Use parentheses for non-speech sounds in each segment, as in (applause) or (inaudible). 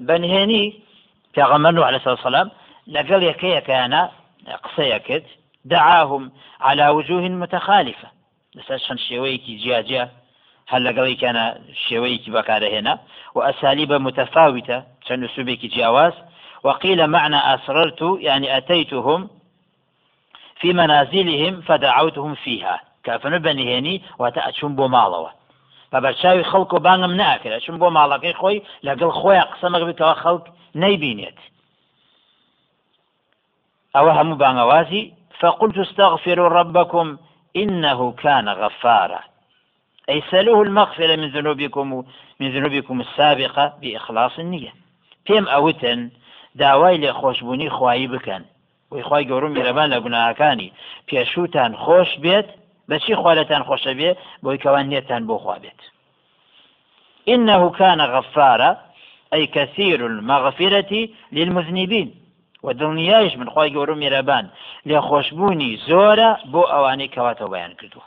بەنهێنی پێغەمەر عليه الصلاة والسلام لەگەڵ یەکەیەکیانە قسەیەکرد دعاهم على وجوه متخالفة. لەسەر چەند شێوەیەکی جیاجیا هەر لەگەڵی کەە شێوەیەکی بەکارەهێنا و ئەسالیب متفاوتة چەند سوبێکی جیاواز وقيل معنى أسررت يعني أتيتهم في منازلهم فدعوتهم فيها. كافن واتە ئەچون بۆ ماڵەوە بە بەرچاوی خەڵک و بانگم ناکرێت چون بۆ ماڵەکەی خۆی لەگەڵ خۆیان قسەمەک بکەوە خەڵک نەیبینێت. ئەوە هەموو بانگەوازی فقلت استغفروا ربكم إنه كان غفارا. أي سألوه المغفرة من ذنوبكم من ذنوبكم السابقة بإخلاص النية. پێم ئەوتن داوای لێ خۆشببوونی خوایی بکەن. وی خی گەورم میرەبان لە گوناهەکانی پێشوتان خۆش بێت بەچی خوالەتان خۆشە بێ؟ بۆی کەوان نێتان بۆ خوا إنه كان غفارا أي كثير المغفرة للمذنبين. ودڵنیایش من خی گەورم میرەبان. لێ خۆشببوونی زۆرە بۆ ئەوانەی کەواتەوە بەیان کردووە.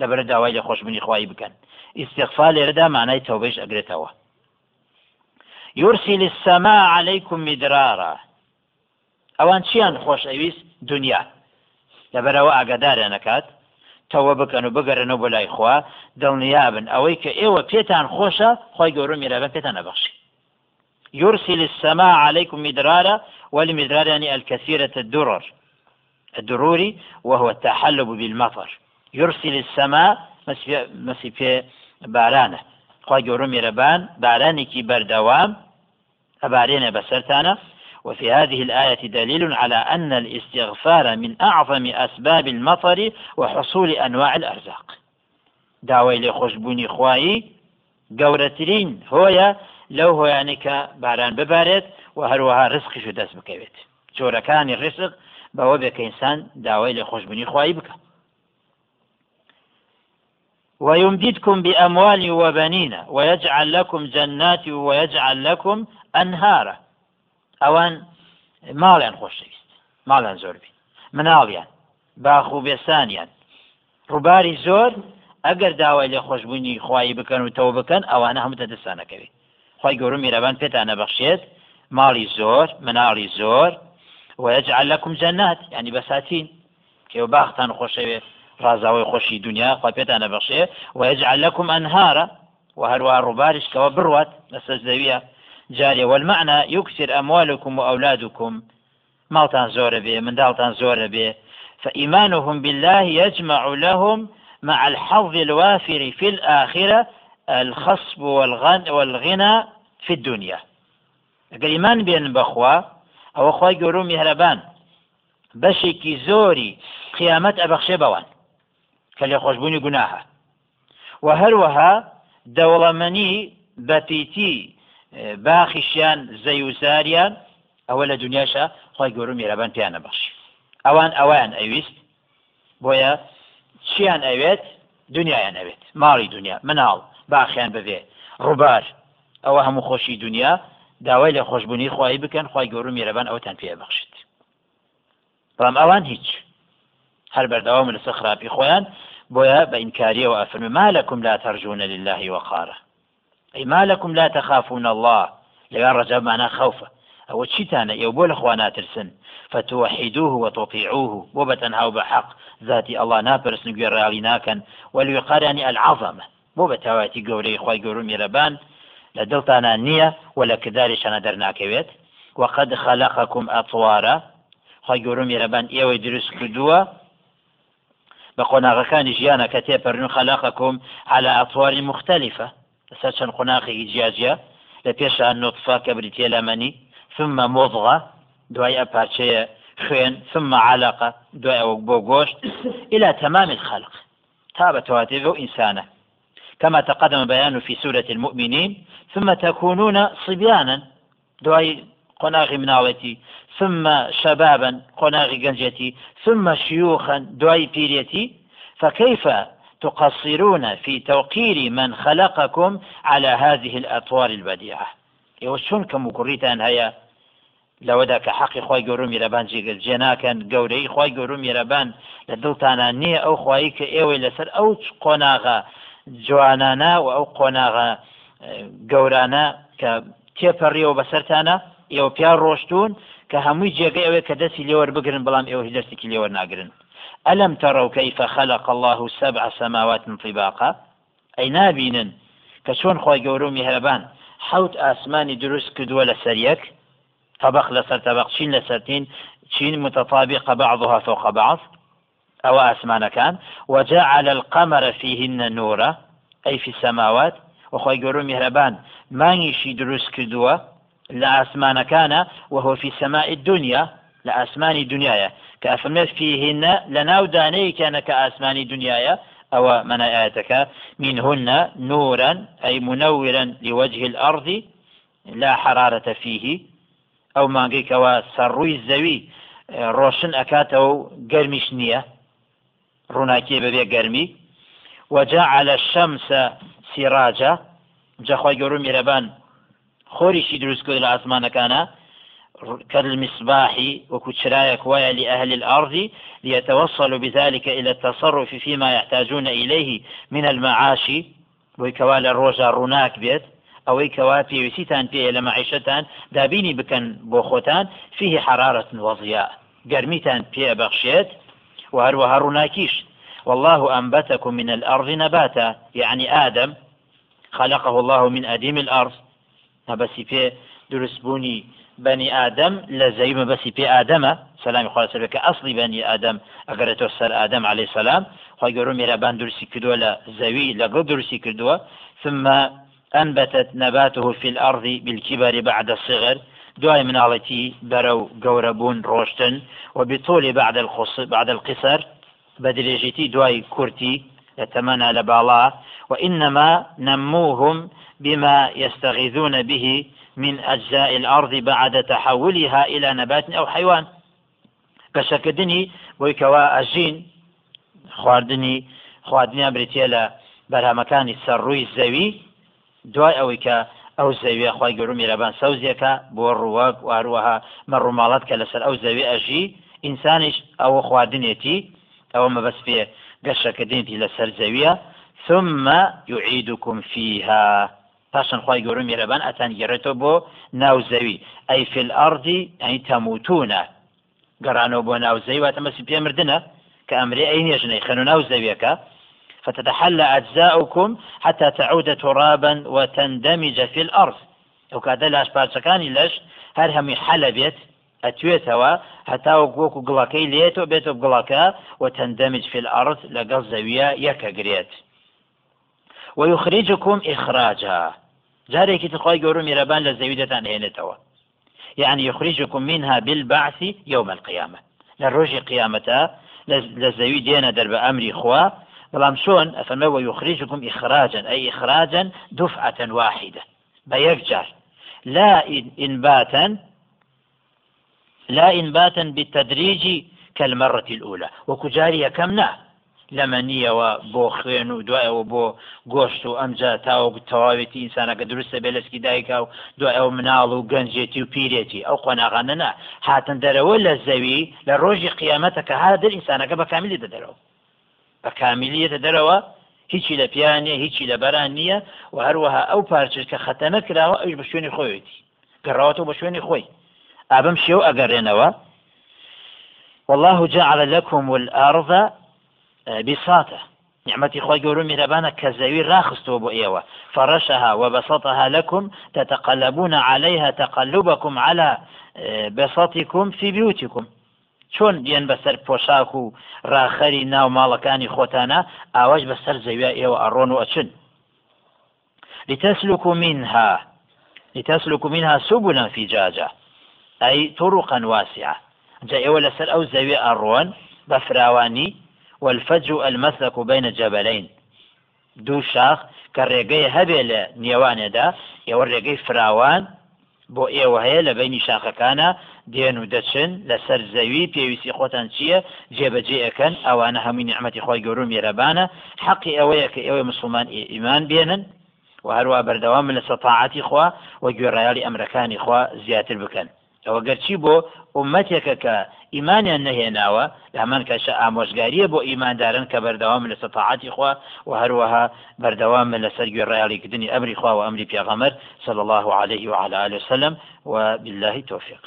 لەبەر داوای لە خۆشببوونی خی بکەن. ئیسیغفا لێرەدا مانای يرسل السماء عليكم مدرارا. ئەوان چیان خۆشەویست دنیا. لەبەرەوە ئاگادارە نکات تەوە بکەن و بگەرنەوە بۆ لای خوا دڵنیابن. ئەوەی کە ئێوە پێتان خۆشە خۆی گەورە میرابەن پێتان نەبەخشی. يرسل السماء عليكم مدرارا والمدرار يعني الكثيرة الدرر الدروري وهو التحلب بالمطر. يرسل السماء مسي في بارانه خواهي قولوا ميربان بارانك بردوام أبارين بسرتانا وفي هذه الآية دليل على أن الاستغفار من أعظم أسباب المطر وحصول أنواع الأرزاق. داوای لێ خۆشببوونی خوایی گەورەترین هۆیە لەو هۆیانێکە باران ببارێت و هەروەها ڕسقیش و دەست بکەوێت. جۆرەکانی بەوە بێکە ئینسان داوای لێ خۆشببوونی خوایی بکە. ويمددكم بأموال وبنين ويجعل لكم جنات ويجعل لكم أنهارا ئەوان ماڵیان خۆشەویست ماڵیان زۆربی مناڵیان باخ و بێسانیان. ڕووباری زۆر ئەگەر داوای لێ خۆشببوونی خوای بکەن و تەوە بکەن ئەوانە هەموو دەستانەکەوێت خی گەورم میرەبان پێتان نەبەخشێت. ماڵی زۆر مناڵی زۆر. ويجعل لكم جنات يعني بساتين كيو باختان خۆشەوێت ڕازاوی خۆشی دنیا خوا پێتان نەبەخشێ. ويجعل لكم أنهارا وهروها ڕووباریش کەەوە بڕوات لەسەر زەویە جارێ والمعنى يكسر أموالكم وأولادكم. ماڵتان زۆرە بێ منداڵتان زۆرە بێ فإيمانهم بالله يجمع لهم مع الحظ الوافر في الآخرة الخصب والغن والغنى في الدنيا. ئەگەر ئیمان بێن بەخوا ئەوە خی گەورو میهرەبان بەشێکی زۆری قیامەت ئەبەخشێ بەوان کە لێ خۆشببوونی گوناهە و هەروەها دەوڵەمەنی بەپیتی باخیشیان زەیوزاریان ئەوە لە دنیاشە خۆی گەورم میێرەبان پیانە بەخش ئەوان ئەویان ئەویست بۆیە چیان ئەوێت؟ دنیایان ئەوێت. ماڵی دنیا مناڵ باخیان ببێ ڕووبار. ئەوە هەموو خۆشی دنیا داوای لە خۆشببوونی خی بکەن خی گەورم میێرەبان ئەوتان پێ بەخشت بەڵام ئەوان هیچ. هەر بەردەوام لەسەر خراپی خۆیان بۆیە بە ئینکاریەوە ئەفرمی ما لەکم لا تەرجونە لله وقارە أي ما لكم لا تخافون الله. لغان رجاء معنا خوفه. أو تشيتانا يوبول أخوانا ترسن فتوحدوه وتطيعوه. وبتنهاو بحق. ذاتي الله نابرس نقول رالي ناكن. وليقارني العظمة. وبتواتي قوري خواي قورو ميربان. لدلتانا نية. ولا كذلك أنا درناكويت وقد خلقكم أطوارا. خواي قورو ميربان. إيوي دروس كدوا بقناغكان جيانا كتيبرن خلقكم على أطوار مختلفة. لەسەر چەند قۆناقێکی جیاجیا لە پێشان نوتفا کە بریتێ لەمەنی ثم مضغة دوای ئە پارچەیە خوێن ثم علقة دوای بۆ گۆشت إلى تمام الخلق. تا بتواتيف إنسانا كما تقدم بيان في سورة المؤمنين ثم تكونون صبيانا. دعي قناغي مناوتي ثم شبابا قناغي جنجتي ثم شيوخا دعي بيريتي. فكيف تقصرون في توقير من خلقكم على هذه الأطوار البديعة. يوشون كمكريتان هيا لەوەدا کە حەقی خی گەورم میرەبان جێگەل جێناکەن گەورەی خی گەورم میرەبان لە دڵتانە نییە ئەو خۆی کە ئێوەی لەسەر ئەو قۆناغا جوانانە و ئەو قۆناغا گەورانە کە تێپەڕیەوە بەسەرتانە ئێوە پیان ڕۆشتون کە هەمووی جێگە ئەوەیە کە دەستی لێوە بگرن بەڵام ئێوە هیچ دەستێکی ألم تروا كيف خلق الله سبع سماوات طباقا؟ أي نابينن. كشون خوي قورو مهربان. حوت آسماني دروس كدوة لسريك. طبق لسر طبق شين لسرتين شين متطابقة بعضها فوق بعض. أو أسمان كان وجعل القمر فيهن نورا. أي في السماوات. وخوي قولوا مهربان. ما يشي دروس كدوة لا أسمان كان وهو في سماء الدنيا. لا أسمان دنيايا كأفرمت فيهن لناو داني كان كأسمان دنيايا أو من آياتك منهن نورا أي منورا لوجه الأرض لا ما قيك سروي الزوي روشن أكاته قرمش نية ڕووناکی بەبێ گەرمی. وجعل الشمس سراجا جەخوای گەور و میرەبان خۆریشی دروست کرد لە ئاسمانەکانە. كالمصباح وكتشرايك ويا لأهل الأرض ليتوصلوا بذلك إلى التصرف فيما يحتاجون إليه من المعاش. ويكوال الروجا روناك بيت. پێویستیتان پێ لە معیشتان دابینی بکەن بۆ خۆتان فيه حرارة وضياء. گەرمیتان پێ بەخشێت وهروها رناكيش والله أنبتكم من الأرض نباتا. يعني آدم. خلقه الله من أديم الأرض. بس في درسبوني بني آدم لزيم بس في آدم. سلام خواه سبك أصل بني آدم أقرأ توسر آدم عليه السلام. خواه يقولون ميرابان درسي كدوة لزوي لقل درسي كدوة. ثم أنبتت نباته في الأرض بالكبر بعد الصغر. دوای مناڵەتی بەرە و گەورەبوون ڕۆشتن و بطۆلی بعد بعد القصر. بە درێژیتی دوای تەمەە لە باڵا وإنما نموهم بما يستغيثون به من أجزاء الأرض بعد تحولها إلى نبات أو حيوان. بەشەکردنی بۆی کەوا ئەژین خواردنی خواردنیان بریتە لە بەرهەمەکانی سەرڕووی زەوی دوای ئەوەی کە ئەو زەویە خی گەور میرەبان سەوزیەکە بۆ ڕووەک واروەها مەڕووماڵات کە لەسەر ئەو زەوی ئەژی. ئینسانیش ئەوە خواردنێتی ئەوە مەبەست پێ گەشەکەدێنی لەسەر زەویە ثم يعيدكم فيها پاشان خی گەورم میێرەبان ئەتان گەڕێتەوە بۆ ناو زەوی ئەی في الأرض ئەی تەموتونە گەڕانەوە بۆ ناو زەوی واتە مەسی پێمردنە کە ئەمرێ ئەی نێژنەی خەن و ناو زەویەکە فتتحلى أجزاؤكم حتى تعود ترابا وتندمج في الأرض. ئەو کاتە لاش پارچەکانی لەش هەر هەمی حەلە بێت ئەتوێتەوە هەتا وەکو گڵەکەی لێتەوە بێتە گڵەکە و تەندەمج في الأرض لەگەڵ زەویە یەکەگرێت ويخرجكم إخراجا جارێکی تخوای گەورە میرەبان لە زەوی دەتان هێنێتەوە. يعني يخرجكم منها بالبعث يوم القيامة للروج قيامة لزوي دينا درب أمري خوا بەڵام شۆن ئەفەرمە ويخرجكم إخراجا أي إخراجا دفعة واحدة. بيكجار لا إنباتا لا إنباتا بالتدريج كالمرة الأولى. وكجارية كمنا لەمەنیەوە بۆ خوێن و دوایەوە بۆ گۆشت و ئەمجا تاوە تەواوێتی ئینسانەکە دروستە بێلسکی دایکا و دوای ئەو مناڵ و گەنجێتی و پیرێتی. ئەو قۆناغانەنا هاتن دەرەوە لە زەوی لە ڕۆژی قیامەتە کە هادر ئینسانەکە بە کامیلی دەدەرەوە. بە کامیلیەتە دەرەوە هیچی لە پیانە هیچی لە بەران نییە و هەروەها ئەو پارچش کە خەتە نەکراوە ئەوش بە شوێنی خۆیەتی. گەڕاوەتەوە بە شوێنی خۆی. ئابم شێو ئەگەڕێنەوە. والله جعل لكم الأرض بساطة. نعمتي خوي قولوا مهربانا كزاوي راخستوا بو فرشها وبسطها لكم تتقلبون عليها تقلبكم على بساطكم في بيوتكم. چۆن بێن بەسەر پۆشاک و ڕاخەری ناو ماڵەکانی خۆتانە ئاواش بەسەر زەویا ئێوە ئەڕۆن و ئەچن. لتسلكوا منها لتسلكوا منها سبلا فجاجة أي طرقا واسعة. جاء ولا سر أو زاوية الروان بفراواني والفجر المسلك بين الجبلين دوو شاخ هەبێ لە نێوانێدا ئێوە ڕێگەی فراوان بۆ ئێوە هەیە لە بینی شاخەکانە دێن و دەچن لەسەر زەوی پێویستی خۆتان چییە جێبەجێ ئەەکەن ئەوانە هەمووی نعممەتی خۆی گەورو میێرەبانە حەقی ئەوەیە کە ئێوە مسلمان ئیمان بێنن و هەروە بەردەوام لە سەتاعاتی خوا و گوێڕایالی ئەمرەکانی خوا زیاتر بکەن ئەوە گەرچی بۆ ئومەتێکە کە ئیمانیان نەهێناوە لامان کەشە ئامۆژگاریە بۆ ئیماندارن کە بەردەوام لە سەتاعاتی خوا و هەروەها بەردەوام لەسەر گوێڕایاڵیکردنی ئەمری خوا و ئەمری پێغەمەر صلى الله عليه وعلى آله وسلم وبالله توفيق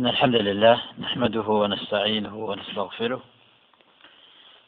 إن الحمد لله نحمده ونستعينه ونستغفره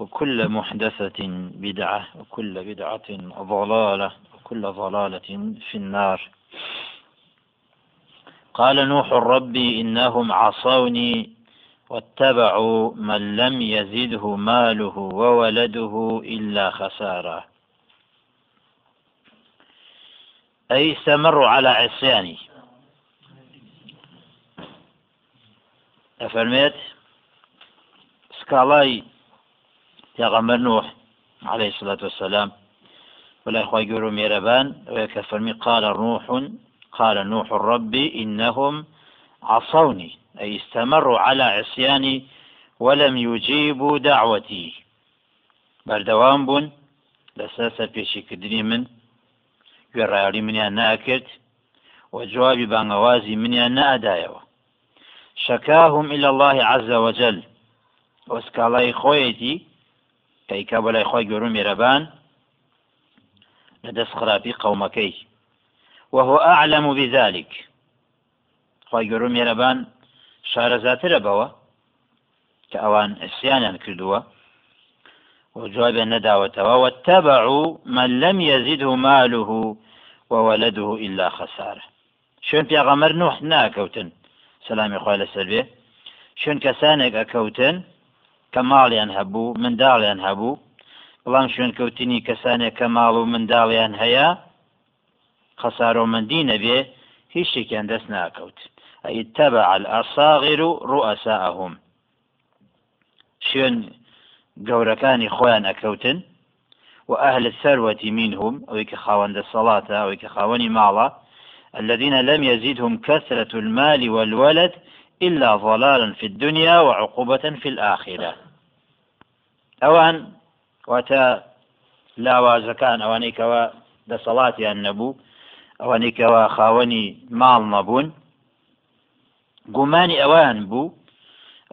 وكل محدثة بدعة وكل بدعة ضلالة وكل ضلالة في النار. قال نوح ربي إنهم عصوني واتبعوا من لم يزده ماله وولده إلا خسارة. أي استمروا على عصياني. ئەفەرمێت سکاڵای پێغەمبەر نوح عليه الصلاة والسلام. ولا إخوة يقولوا ميربان ويكفرمي قال نوح قال نوح ربي إنهم عصوني أي استمروا على عصياني ولم يجيبوا دعوتي بەردەوام بوون لەسەر سەرپێشیکردنی من. گوێڕایاڵی منیان ناکرد و جوابی بانگەوازی منیان نەئدایەوە شكاهم إلى الله عز وجل. وسكالاي خويتي كي كابلاي خوي جورو ميربان لدس خرابي قومكي. وهو أعلم بذلك. خوای گەورە و میرەبان شارەزاترە بەوە كأوان إسيانا كردوا وجواب نداوتوا واتبعوا من لم يزده ماله وولده إلا خسارة. شون في غمر نوح ناكوتن سلامی خۆی لەسەر بێ شوێن کەسانێک ئەکەوتن؟ کە ماڵیان هەبوو منداڵیان هەبوو بەڵام شوێن کەوتنی کەسانێک کە ماڵ و منداڵیان هەیە خەسارۆمەندی نەبێ هیچ شتێکیان دەست ناکەوت ئەیتەبع الأصاغر رؤساءهم. شوێن گەورەکانی خۆیان ئەکەوتن و ئەهل الثروة منهم ئەوەی کە خاوەندە سەڵاتە ئەوەی کە خاوەنی ماڵە الذين لم يزدهم كثرة المال والولد إلا ضلالا في الدنيا وعقوبة في الآخرة. أوان واتا ئەوانەی کەەوە دەسەڵاتیان نەبوو ئەوانەی کەەوە خاوەنی ماڵ نەبوون گومانی ئەوان بوو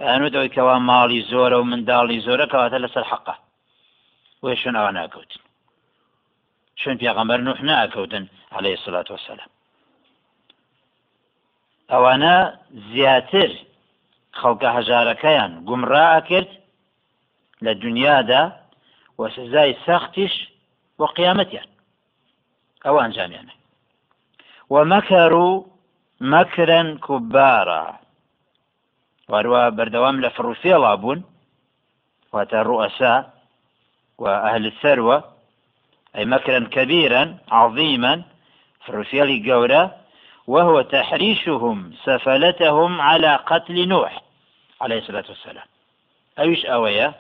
ئەنوتەوەی کەوا ماڵی زۆرە و منداڵی زۆرە کەواتە لەسەر حەقە وێ شوێن ئەوە ناکەوتن شوێن پێغەمبەر نوح ناکەوتن عليه الصلاة والسلام. ئەوانە زیاتر خەڵکە هەژارەکەیان. گومڕا کرد لە دنیادا و سزای سەختیش بۆ قیامەتیان. ئەوان جامیانە. ومەکەر و مەکرن کوبارە واروە بەردەوام لە فروسیێڵا بوون واتە ڕوئەسا و ئەهل سەروە ئەی مەکرن کەبیرن عظیمەن فروسیێڵی گەورە وهو تحريشهم سفلتهم على قتل نوح عليه الصلاة والسلام. أيش أويا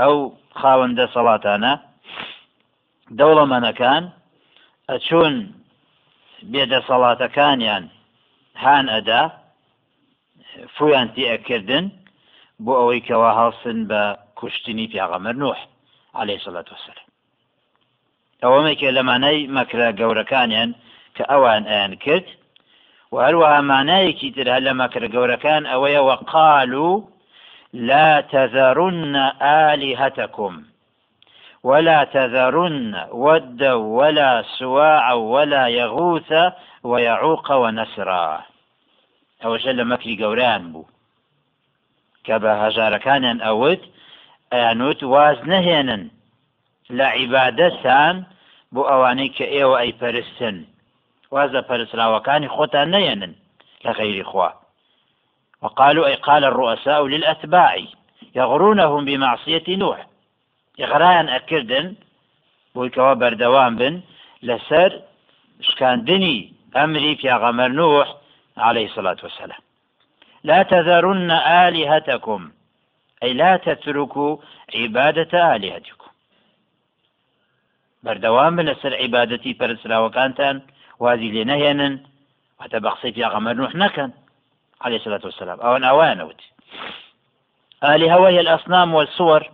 أو خاوند صلاتانا دولة من كان؟ أتشون بيد صلاة كان يعني هان أدا؟ فویان تێئەکردن بۆ ئەوەی کەوا هەڵسن بە کوشتنی پیاغەمەر نوح عليه سڵات وسلام ئەوەمێکە لەمانەی مەکرە گەورەکانیان کە ئەوان ئەیان کرد وهروها معنايكي ترى لما كرقورا كان أويا وقالوا لا تذرن آلهتكم ولا تذرن ودا ولا سواع ولا يغوث ويعوق ونسرا أو شل مكي قوران بو. كبا هجاركان أود أنوت واز نهينا لعبادتان بو أوانيك إيو أي فرستن وازە پەرسراوەکانی خۆتان نەێنن لە غير خوا وقالوا أي قال الرؤساء للأتباع يغرونهم بمعصية نوح. ئەکردن بۆی کەەوە بەردەوام بن لەسەر شکاندنی ئەمری پیاغەمەر نوح عليه الصلاة والسلام. لا تذرن آلهتكم أي لا تتركوا عبادة آلهتكم. بەردەوام بن لەسەر عیباەتی پەرسراوەکانتان وازی لێ نەهێنن واتە بەخسی پیاغەمەر نوح نەکەن عليه الصلاة والسلام. أو أوانوت آلهة وهي الأصنام والصور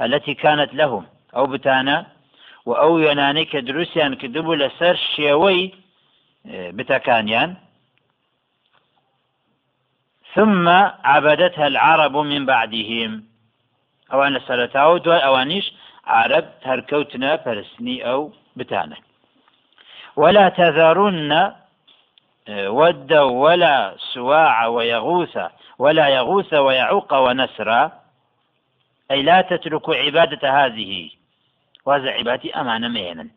التي كانت لهم. أو بتانا وأو يناني كدروسيان كدبو لسر شيوي بتكانيان ثم عبدتها العرب من بعدهم. أوان سرتاو دو أوانيش عرب هركوتنا فرسني أو بتانا. ولا تذرن ود ولا سواع ويغوث ولا يغوث ويعوق ونسرا أي لا تتركوا عبادة هذه. وهذا عبادتي أمانة مهنا.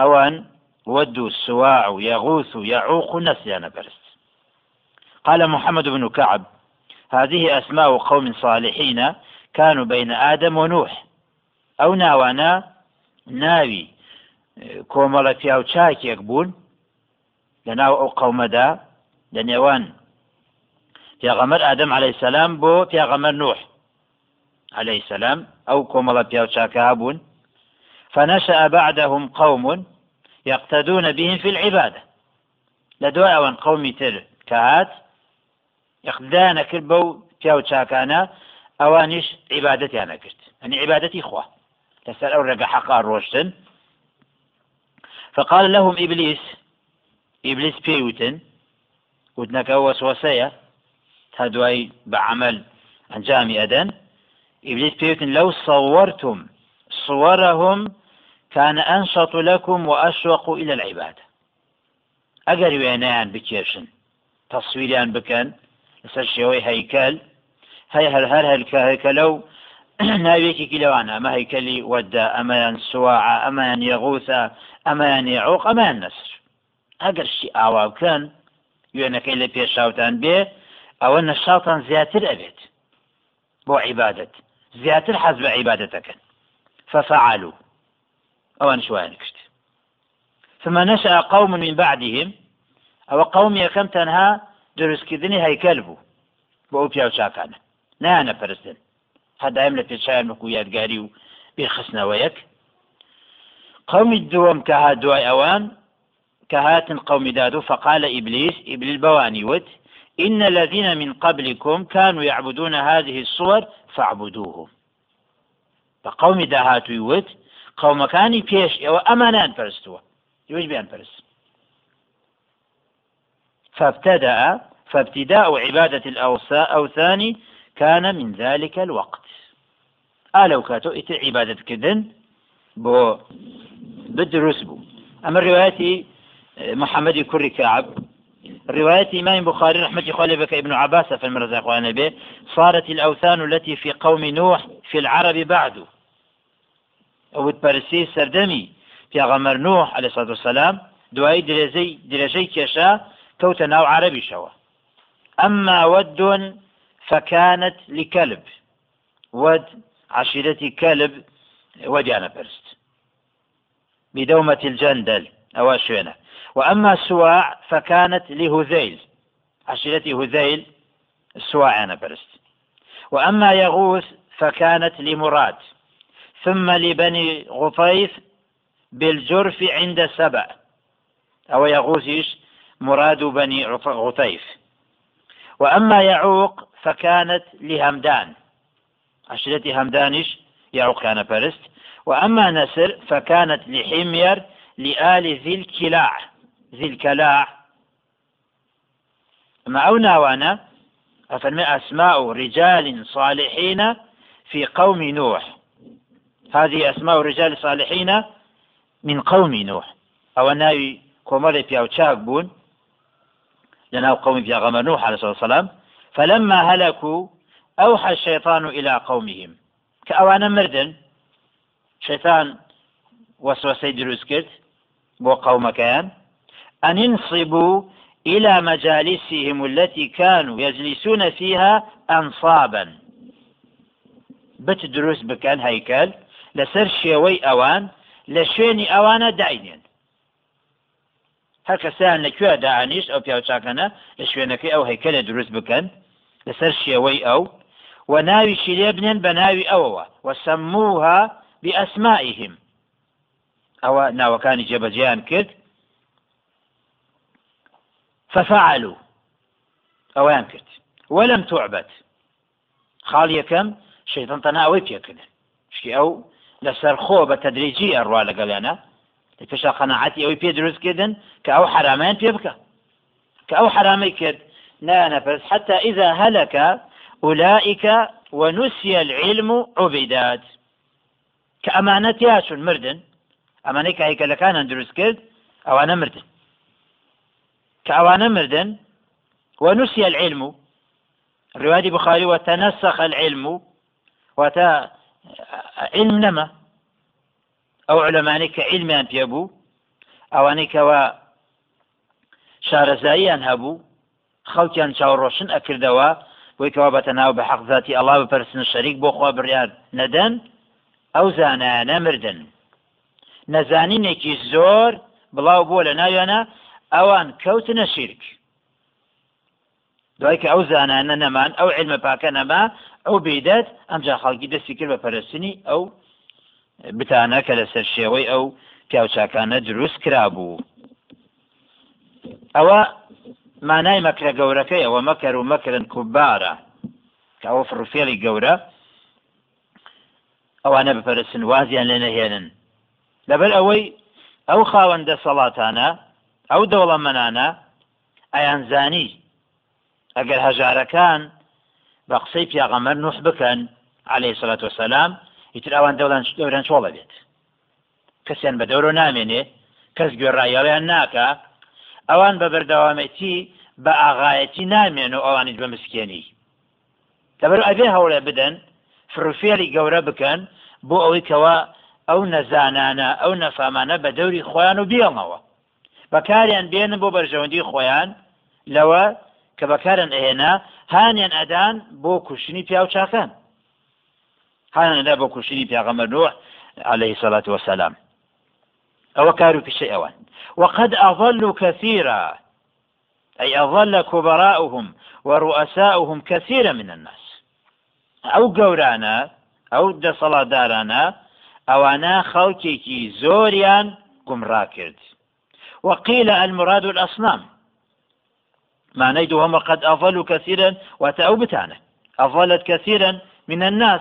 أوان ود السواع يغوث يعوق نسيان برس قال محمد بن كعب هذه أسماء قوم صالحين كانوا بين آدم ونوح. أو ناوانا ناوي. کۆمەڵە پیاو چاکێک بوون لە ناو ئەو قەومەدا لە نێوان. پیاغەمەر ئادەم عليه سلام بۆ پیاغەمەر نوح عليه سلام ئەو کۆمەڵە پیاو چاکە بوون. فنشأ بعدهم قوم يقتدون بهم في العبادة. لدواء وان قومي تر كهات يقدان كربو بياو تشاكانا اوانيش عبادتي انا كرت يعني عبادتي اخوة تسأل او رقا حقا روشتن فقال لهم إبليس إبليس بيوتن وتنك وسوسية تدوي بعمل أنجامي أدن إبليس بيوتن لو صورتم صورهم كان أنشط لكم وأشوق إلى العبادة. أجر وينان بكيرشن تصويريان بكن لسر شوي هيكل. هەی هەر هەر هەرکە لەو (clears throat) ناوێکێکی لەوانە ئەمە هەیکەلی وەدا ئەمەیان سوواع ئەمەیان یەغوسە ئەمەیان یعوق ئەمەیان نەسر ئەگەر شی ئاوا بکەن وێنەکەی لە پێشاوتان بێ ئەوە نەشاڵتان زیاتر ئەبێت. بۆ عیبادت. زیاتر حەز بە عیبادەتەکەن. ففعلوا. ئەوان شوان کرد ثم نشأ قوم من بعدهم. أو قوم يكم تنها درس كذني هيكل بو بو بياو شاكانه نانە پەرستن. هەدایم لە پێشیان وەکو یادگاری و بێخستنەوە ها دوای ئەوان کە هاتن قومی دادو فقال إبليس إبليس بواني وت إن الذين من قبلكم كانوا يعبدون هذه الصور فاعبدوهم. بقوم داهاتو يوت قوم كاني بيش أو أمانان فرستوا يوج بيان فرست. فابتدأ فابتداء عبادة الأوثان كان من ذلك الوقت. ئالەو کاتۆ ئیتر عیباەتکردن بۆ بدروس بوو ئەمە ڕواەتی محەممەدی کوڕی کعب رواية إمام بخاري رحمة الله بك ابن عباس في المرزاق به صارت الأوثان التي في قوم نوح في العرب بعد. أو تبرسي سردمي في غمر نوح عليه الصلاة والسلام دعاي درجي درجي كشا كوت ناو عربي شوا. أما ود فكانت لكلب. ود عشيرتي كلب وديانا برست بدومة الجندل أو شوينة وأما سواع فكانت لهذيل عشيرتي هذيل سواع أنا برست وأما يغوث فكانت لمراد. ثم لبني غطيف بالجرف عند سبع أو يغوث مراد بني غطيف وأما يعوق فكانت لهمدان. عشرة همدانش يعوق كان فرست وأما نسر فكانت لحمير لآل ذي الكلاع ذي الكلاع. معونا وأنا أفرمي أسماء رجال صالحين في قوم نوح. هذه أسماء رجال صالحين من قوم نوح. أو ناوي كومري في أوتشاك بون لنا قوم في غمر نوح عليه الصلاة والسلام. فلما هلكوا أوحى الشيطان إلى قومهم. كأوانا مردن شيطان دروس كرت بو قوم كان أن ينصبوا إلى مجالسهم التي كانوا يجلسون فيها أنصابا. بت دروس بكان هيكل لەسەر شێوەی ئەوان لە شوێنی ئەوانە داینێن هەر کەسیان لەکوێ داانیش ئەو پیاوچاکەنە لە شوێنەکەی ئەو هەیکە لە دروست بکەن لەسەر شێوەی ئەو و ناویشی لێ وسموها بأسمائهم ئەوە ناوەکانی جێبەجیان کرد ففعلوا. ئەویان کرد ولم تعبد. تەنا ئەوەی پێکردن شتی ئەو لەسەر خۆ بە تەدریجی ئەڕوا لەگەڵیانە پێشا قەنەعەتی ئەوەی پێ دروستکردن کە ئەو حرامیان پێ بکە کە ئەو حرامی کرد نانەپەس حتى إذا هلك أولئك ونسي العلم عبيدات كأمانة ياشون مردن. أمانة هيك لكان دروس كرد أو أنا مردن. كأوانا مردن ونسي العلم. الرواية بخاري وتنسخ العلم. وتا علم نما. ئەو علەمانی کە علمیان پێبوو ئەوانەی کەەوە شارەزاییان هەبوو خەڵکیان چاوڕۆشن ئەکردەوە بۆی کەوا بەتەناو بە حەقزاتی ئەڵا بپەرسن شەریک بۆ خوا بڕیان نەدەن ئەو زانایانە مردن. نەزانینێکی زۆر بڵاو بۆ لە ناویانە ئەوان کەوتنە شیرک. دوای کە ئەو زانانە نەمان ئەو علمە پاکە نەما ئەو بێدەت ئەمجا خەڵکی دەستی کرد بە پەرستنی ئەو بتانە کە لەسەر شێوەی ئەو پیاوچاکانە دروست کرابوو. ئەوە مانای مەکرە گەورەکەی ئەوە مەکەر و مەکردن کوبارە. کە ئەوە فڕوفێڵی گەورە ئەوانە بپەرسن وازیان لێ نەهێنن. لەبەر ئەوەی ئەو خاوەندە سەڵاتانە ئەو دەوڵەمەنانە ئەیانزانی ئەگەر هەژارەکان بە قسەی پیاغەمەر نوح بکەن عليه سلات وسلام ئیتر ئەوان دەوڵان دەوران چۆڵە بێت. کەسیان بە دەورۆ نامێنێ کەس گوێڕایەڵیان ناکە ئەوان بە بەردەوامەتی بە ئاغایەتی نامێن و ئەوانیت بە مسکێنی. دەبەر ئەبێ هەوڵێ بدەن فروفێری گەورە بکەن بۆ ئەوەی کەەوە ئەو نەزانانە ئەو نەفامانە بە دەوری خۆیان و بیڵنەوە بەکاریان بێنن بۆ بەرژەوەندی خۆیان لەوە کە بەکارن ئەهێنا هانیان ئەدان بۆ کوشتنی هانیان ئەدا بۆ کوشتنی نوح عليه الصلاة والسلام أو كانوا في شيء أوان وقد أضلوا كثيرا أي أضل كبراؤهم ورؤساؤهم كثيرا من الناس. أو قورانا أو دا صلاة دارانا أوانا خلقيكي زوريان قم راكرد وقيل المراد الأصنام. معنى دوهم قد أضلوا كثيرا وتأو بتانا أضلت كثيرا من الناس.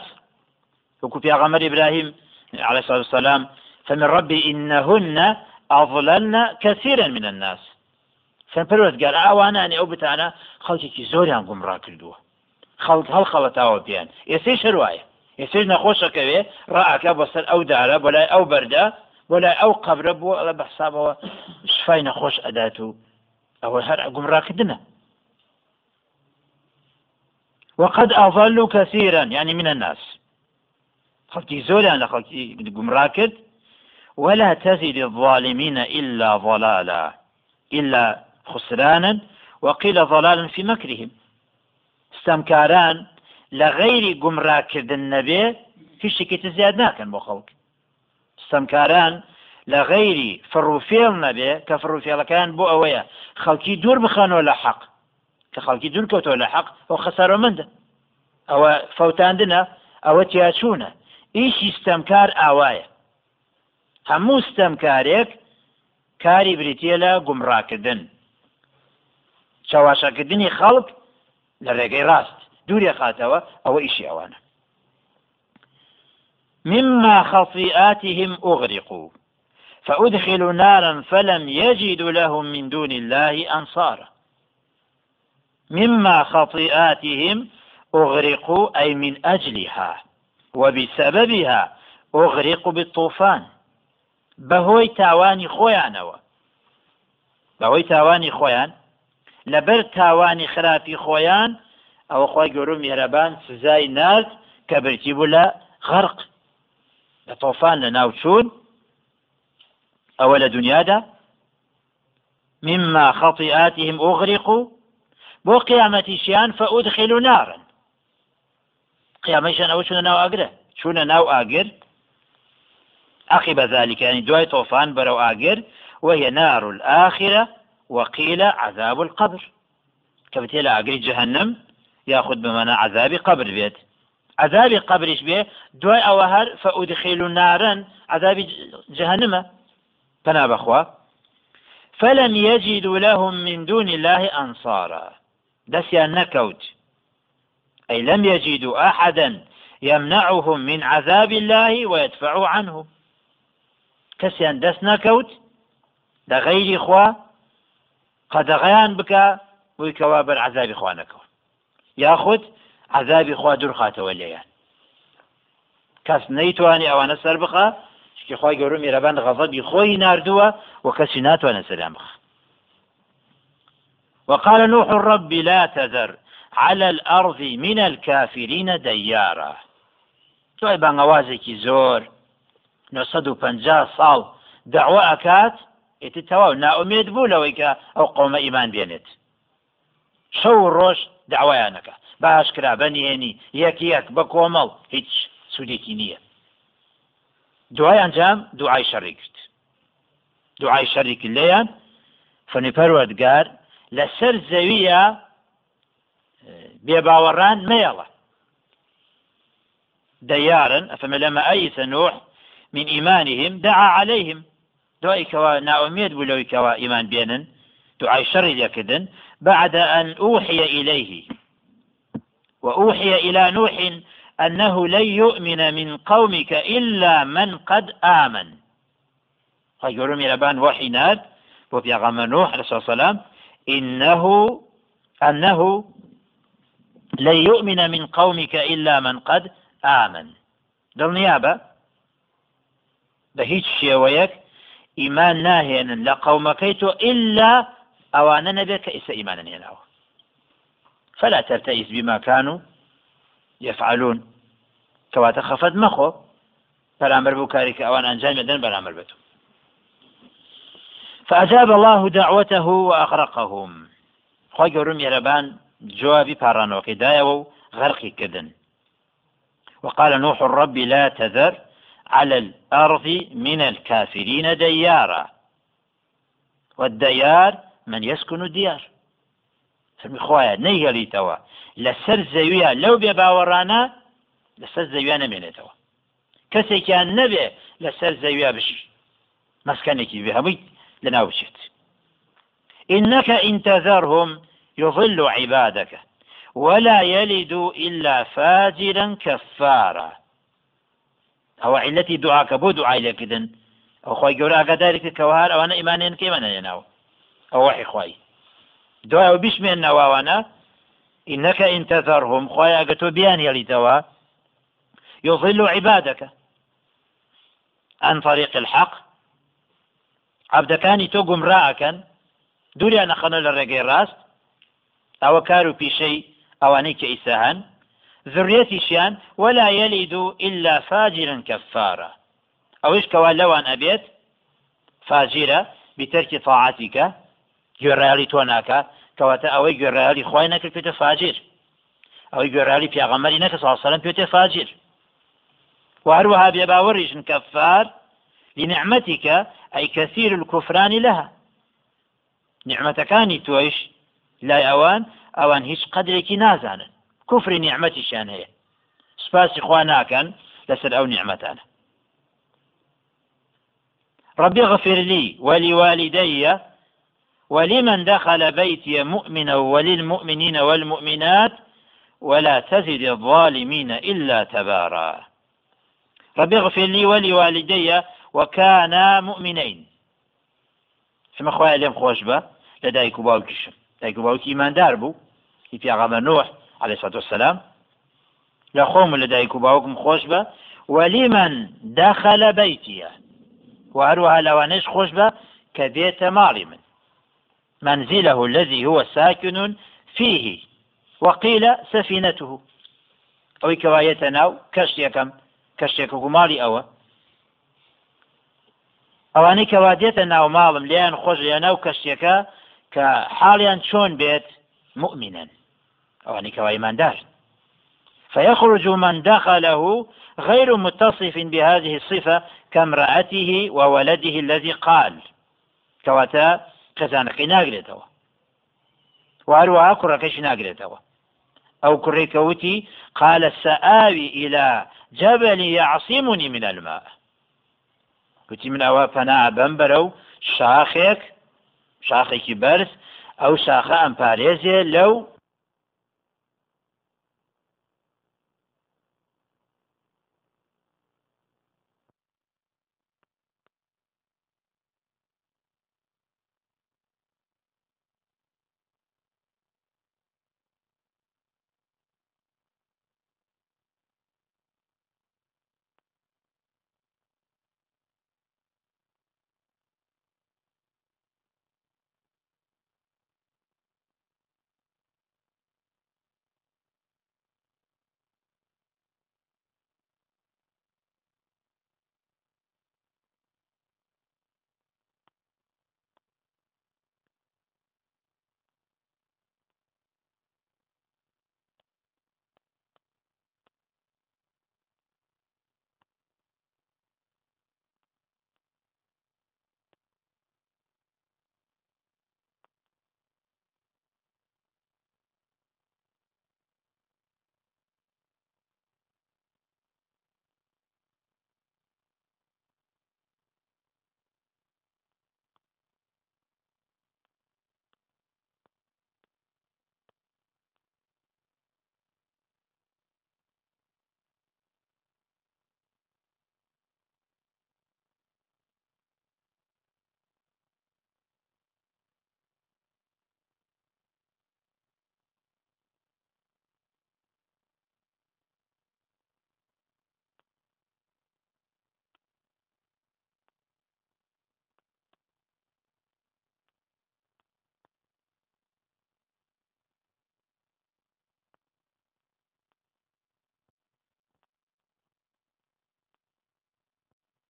وكو في أغمر إبراهيم عليه الصلاة والسلام فمن ربي إنهن أضللن كثيرا من الناس. فپەروەگەر ئەوانانی ئەو بتانە خەڵکێکی زۆریان گومڕا کردووە. خەڵک هەڵخەڵەتاوە پێیان ئێسەی شەروایە ئێسش نەخۆشەکەوێ ڕائکە بەسەر ئەو دارە بۆ لای ئەو بەردە بۆ لای ئەو قبرە بووە ئەڵە بەحسابەوە شفای نەخۆش ئەدات و ئەوە هەر گومڕاکردنە وقد أضلوا كثيرا يعني من الناس. خلقي زولا گومڕا کرد ولا تزد الظالمين إلا ضلالا إلا خسرانا وقيل ضلالا في مكرهم. ستەمکاران لە غەیری گومڕاکردن نەبێ هیچشتێکیت زیاد ناکەن بۆ خەڵک. ستەمکاران لە غەیری فڕوفێڵ نەبێ کە فڕوفێڵەکان بۆ ئەوەیە خەڵکی دوور بخەنەوە لە حەق. کە خەڵکی دوورکەوتەوە لە حەق ئەو خەسەرۆ مندە ئەوە فەوتاندنە ئەوە تیاچوونە. ئیشی ستەمکار ئاوایە. هەموو ستەمکارێک کاری بریتە لە گومڕاکردن. چاواشەکردنی خەڵک لە ڕێگەی ڕاست. دوورێ خاتەوە ئەوە ئیشی ئەوانە. مما خطيئاتهم أغرقوا. فأدخلوا نارا فلم يجدوا لهم من دون الله أنصارا. مما خطيئاتهم أغرقوا أي من أجلها. وبسببها أغرق بالطوفان. بەهۆی تاوانی خۆیانەوە. بەهۆی تاوانی خۆیان لەبەر تاوانی خراپی خۆیان ئەوە خۆی گەورە میهرەبان سزای نرد کە برتی بوو لە غەرق لە تۆفان لە ناوچوون ئەوە مما خطيئاتهم أغرقوا بۆ قیامەتیشیان فأدخلوا نارا. قیامەشان ئەوە چونە ناو ئاگرە چوونە ناو ئاگر. ذلك يعني دواي طوفان برو آجر وهي نار الآخرة. وقيل عذاب القبر. كفتي آجر جهنم يأخذ بمعنى عذاب قبر بيت. عذاب قبرش بيه دواي أوهر فأدخل نارا عذاب جهنم. فنا بخوا. فلم يجدوا لهم من دون الله أنصارا. دسيان نكوت أي لم يجدوا أحدا يمنعهم من عذاب الله ويدفع عنه. كسيان دس نكوت لغير إخوة قد غيان بك ويكواب العذاب إخوانك. ياخذ عذاب خوا دوورخاتەوە لێیان کەس نەیتوانانی ئەوانە سەر بخە شکی خی گەورە میرەبان غەڵبی خۆی نردووە و کەسی ناتوانە سەریان بخە وقال نوح الرب لا تذر على الأرض من الكافرين ديارا توی بانگوازێکی زۆر 950 ساڵ داوا ئەکات ئێتی تەواو ناومێت بوو لەوەی کە ئەو قومە ئیمان بێنێت شەو ڕۆژ داوایانەکە باشکرا بەنیێنی یەک یەک بە کۆمەڵ هیچ سوودێکی نییە دوای ئەنجام دوعای شەڕی کرد دوعای شەڕێکی لێیان فنی پەروەردگار لەسەر زەویە بێباوەڕان مێڵە ديارا أفملما أيس نوح من إيمانهم دعا عليهم. دعاء كوا ناؤميد بلوي كوا إيمان بينن دعاء شر يكدن بعد أن أوحي إليه. وأوحي إلى نوح أنه لن يؤمن من قومك إلا من قد آمن. فيقولون يلبان وحينات وفي غم نوح عليه الصلاة والسلام إنه أنه لن يؤمن من قومك إلا من قد آمن. دڵنیابە بە هیچ شێوەیەک ئیمان ناهێنن لە قەومەکەی تۆ ئللا ئەوانە نەبێت کە ئیسە ئیمانە هێناوە فلا ترتئس بما كانوا يفعلون. كواتا خفت مخو. بەرامبەر بوو کارێکە ئەوان ئەنجام دەن بەرامبەر بێت فأجاب الله دعوته وأغرقهم. خۆی گەورم یێرەبان جوابی پارانەوەکەی دایەوە و غەرقی وقال نوح الرب لا تذر. على الأرض من الكافرين ديارا. والديار من يسكن الديار. خۆیان نەیگەڵیتەوە لەسەر زەویە لەو بێ باوەڕانە لەسەر زەویان نەمێنێتەوە کەسێکیان نەبێ لەسەر زەویە بشی مەسکەنێکی بێ هەمووی لەناو بچێت إنك إن تذرهم يضل عبادك ولا يلد إلا فاجرا كفارا. أو علتي دعاك بو دعاء لكذن أو خواهي قولا أقدارك كوهار أو أنا إيمانين كيمان يناو أو وحي خواهي دوای بشمێن نەواوانە إنك إن تذرهم. خۆی ئەگە تۆ بیان هێڵیتەوە يضل عبادك عن طريق الحق. عبدەکانی تۆ گومڕاکەن دووریان نەخەنە لە ڕێگەی ڕاست. ئەوە کار و پیشەی ئەوانەی کە ئیساهان ذريتيشيان ولا يلد إلا فاجرا كفارا. أوش كوا لوان أبيت؟ فاجرة بترك طاعتك ناکە کەواتە ئەوەی گوێڕایالی خی نەکرد پێێتە فاجر. ئەوەی گوێڕالی پیاغەمەری نەکە ساسەلم پێێتە فاجر. وهروها بێباوەڕیشن كفار لنعمتك أي كثير الكفران لها. نعمتەکانی تۆیش لای ئەوان ئەوان هیچ قدرێکی نازانن. کوفری نیعممەتیشیان هەیە سپاسی خوا ناکەن لەسەر ئەو نیعممەتانە ربي اغفر لي ولوالدي ولمن دخل بيتي مؤمنا وللمؤمنين والمؤمنات ولا تزد الظالمين إلا تبارا. رب اغفر لي ولوالدي وكانا مؤمنين. فما خواه لهم خوش با لدايك باوكشم دايك باوك إيمان دار بو. في أغام نوح عليه الصلاة والسلام لخوم لدايك باوكم خوش با ولمن دخل بيتي وهروها لوانيش خوش با كبيت مالي من منزله الذي هو ساكن فيه وقيل سفينته. ئەوەی کەوایەتە ناو کەشتێکم کەشتێک گوماڵی ئەوە ئەوانەی کەوادێتە ناو ماڵم لیان خۆش لە ناو کەشتێکە کە حاڵیان چۆن بێت مؤمنا. ئەوانەی کەوایماندار فيخرج من دخله غير متصف بهذه الصفة كامرأته وولده الذي قال. كواتا كزانقي ناقريتوا وهروها كركش ناقريتوا أو كريكوتي قال سآوي إلى جبل يعصمني من الماء. وتي من أوا فنا بمبرو شاخك شاخێکی بەرز ئەو شاخە ئەمپارێزێ لەو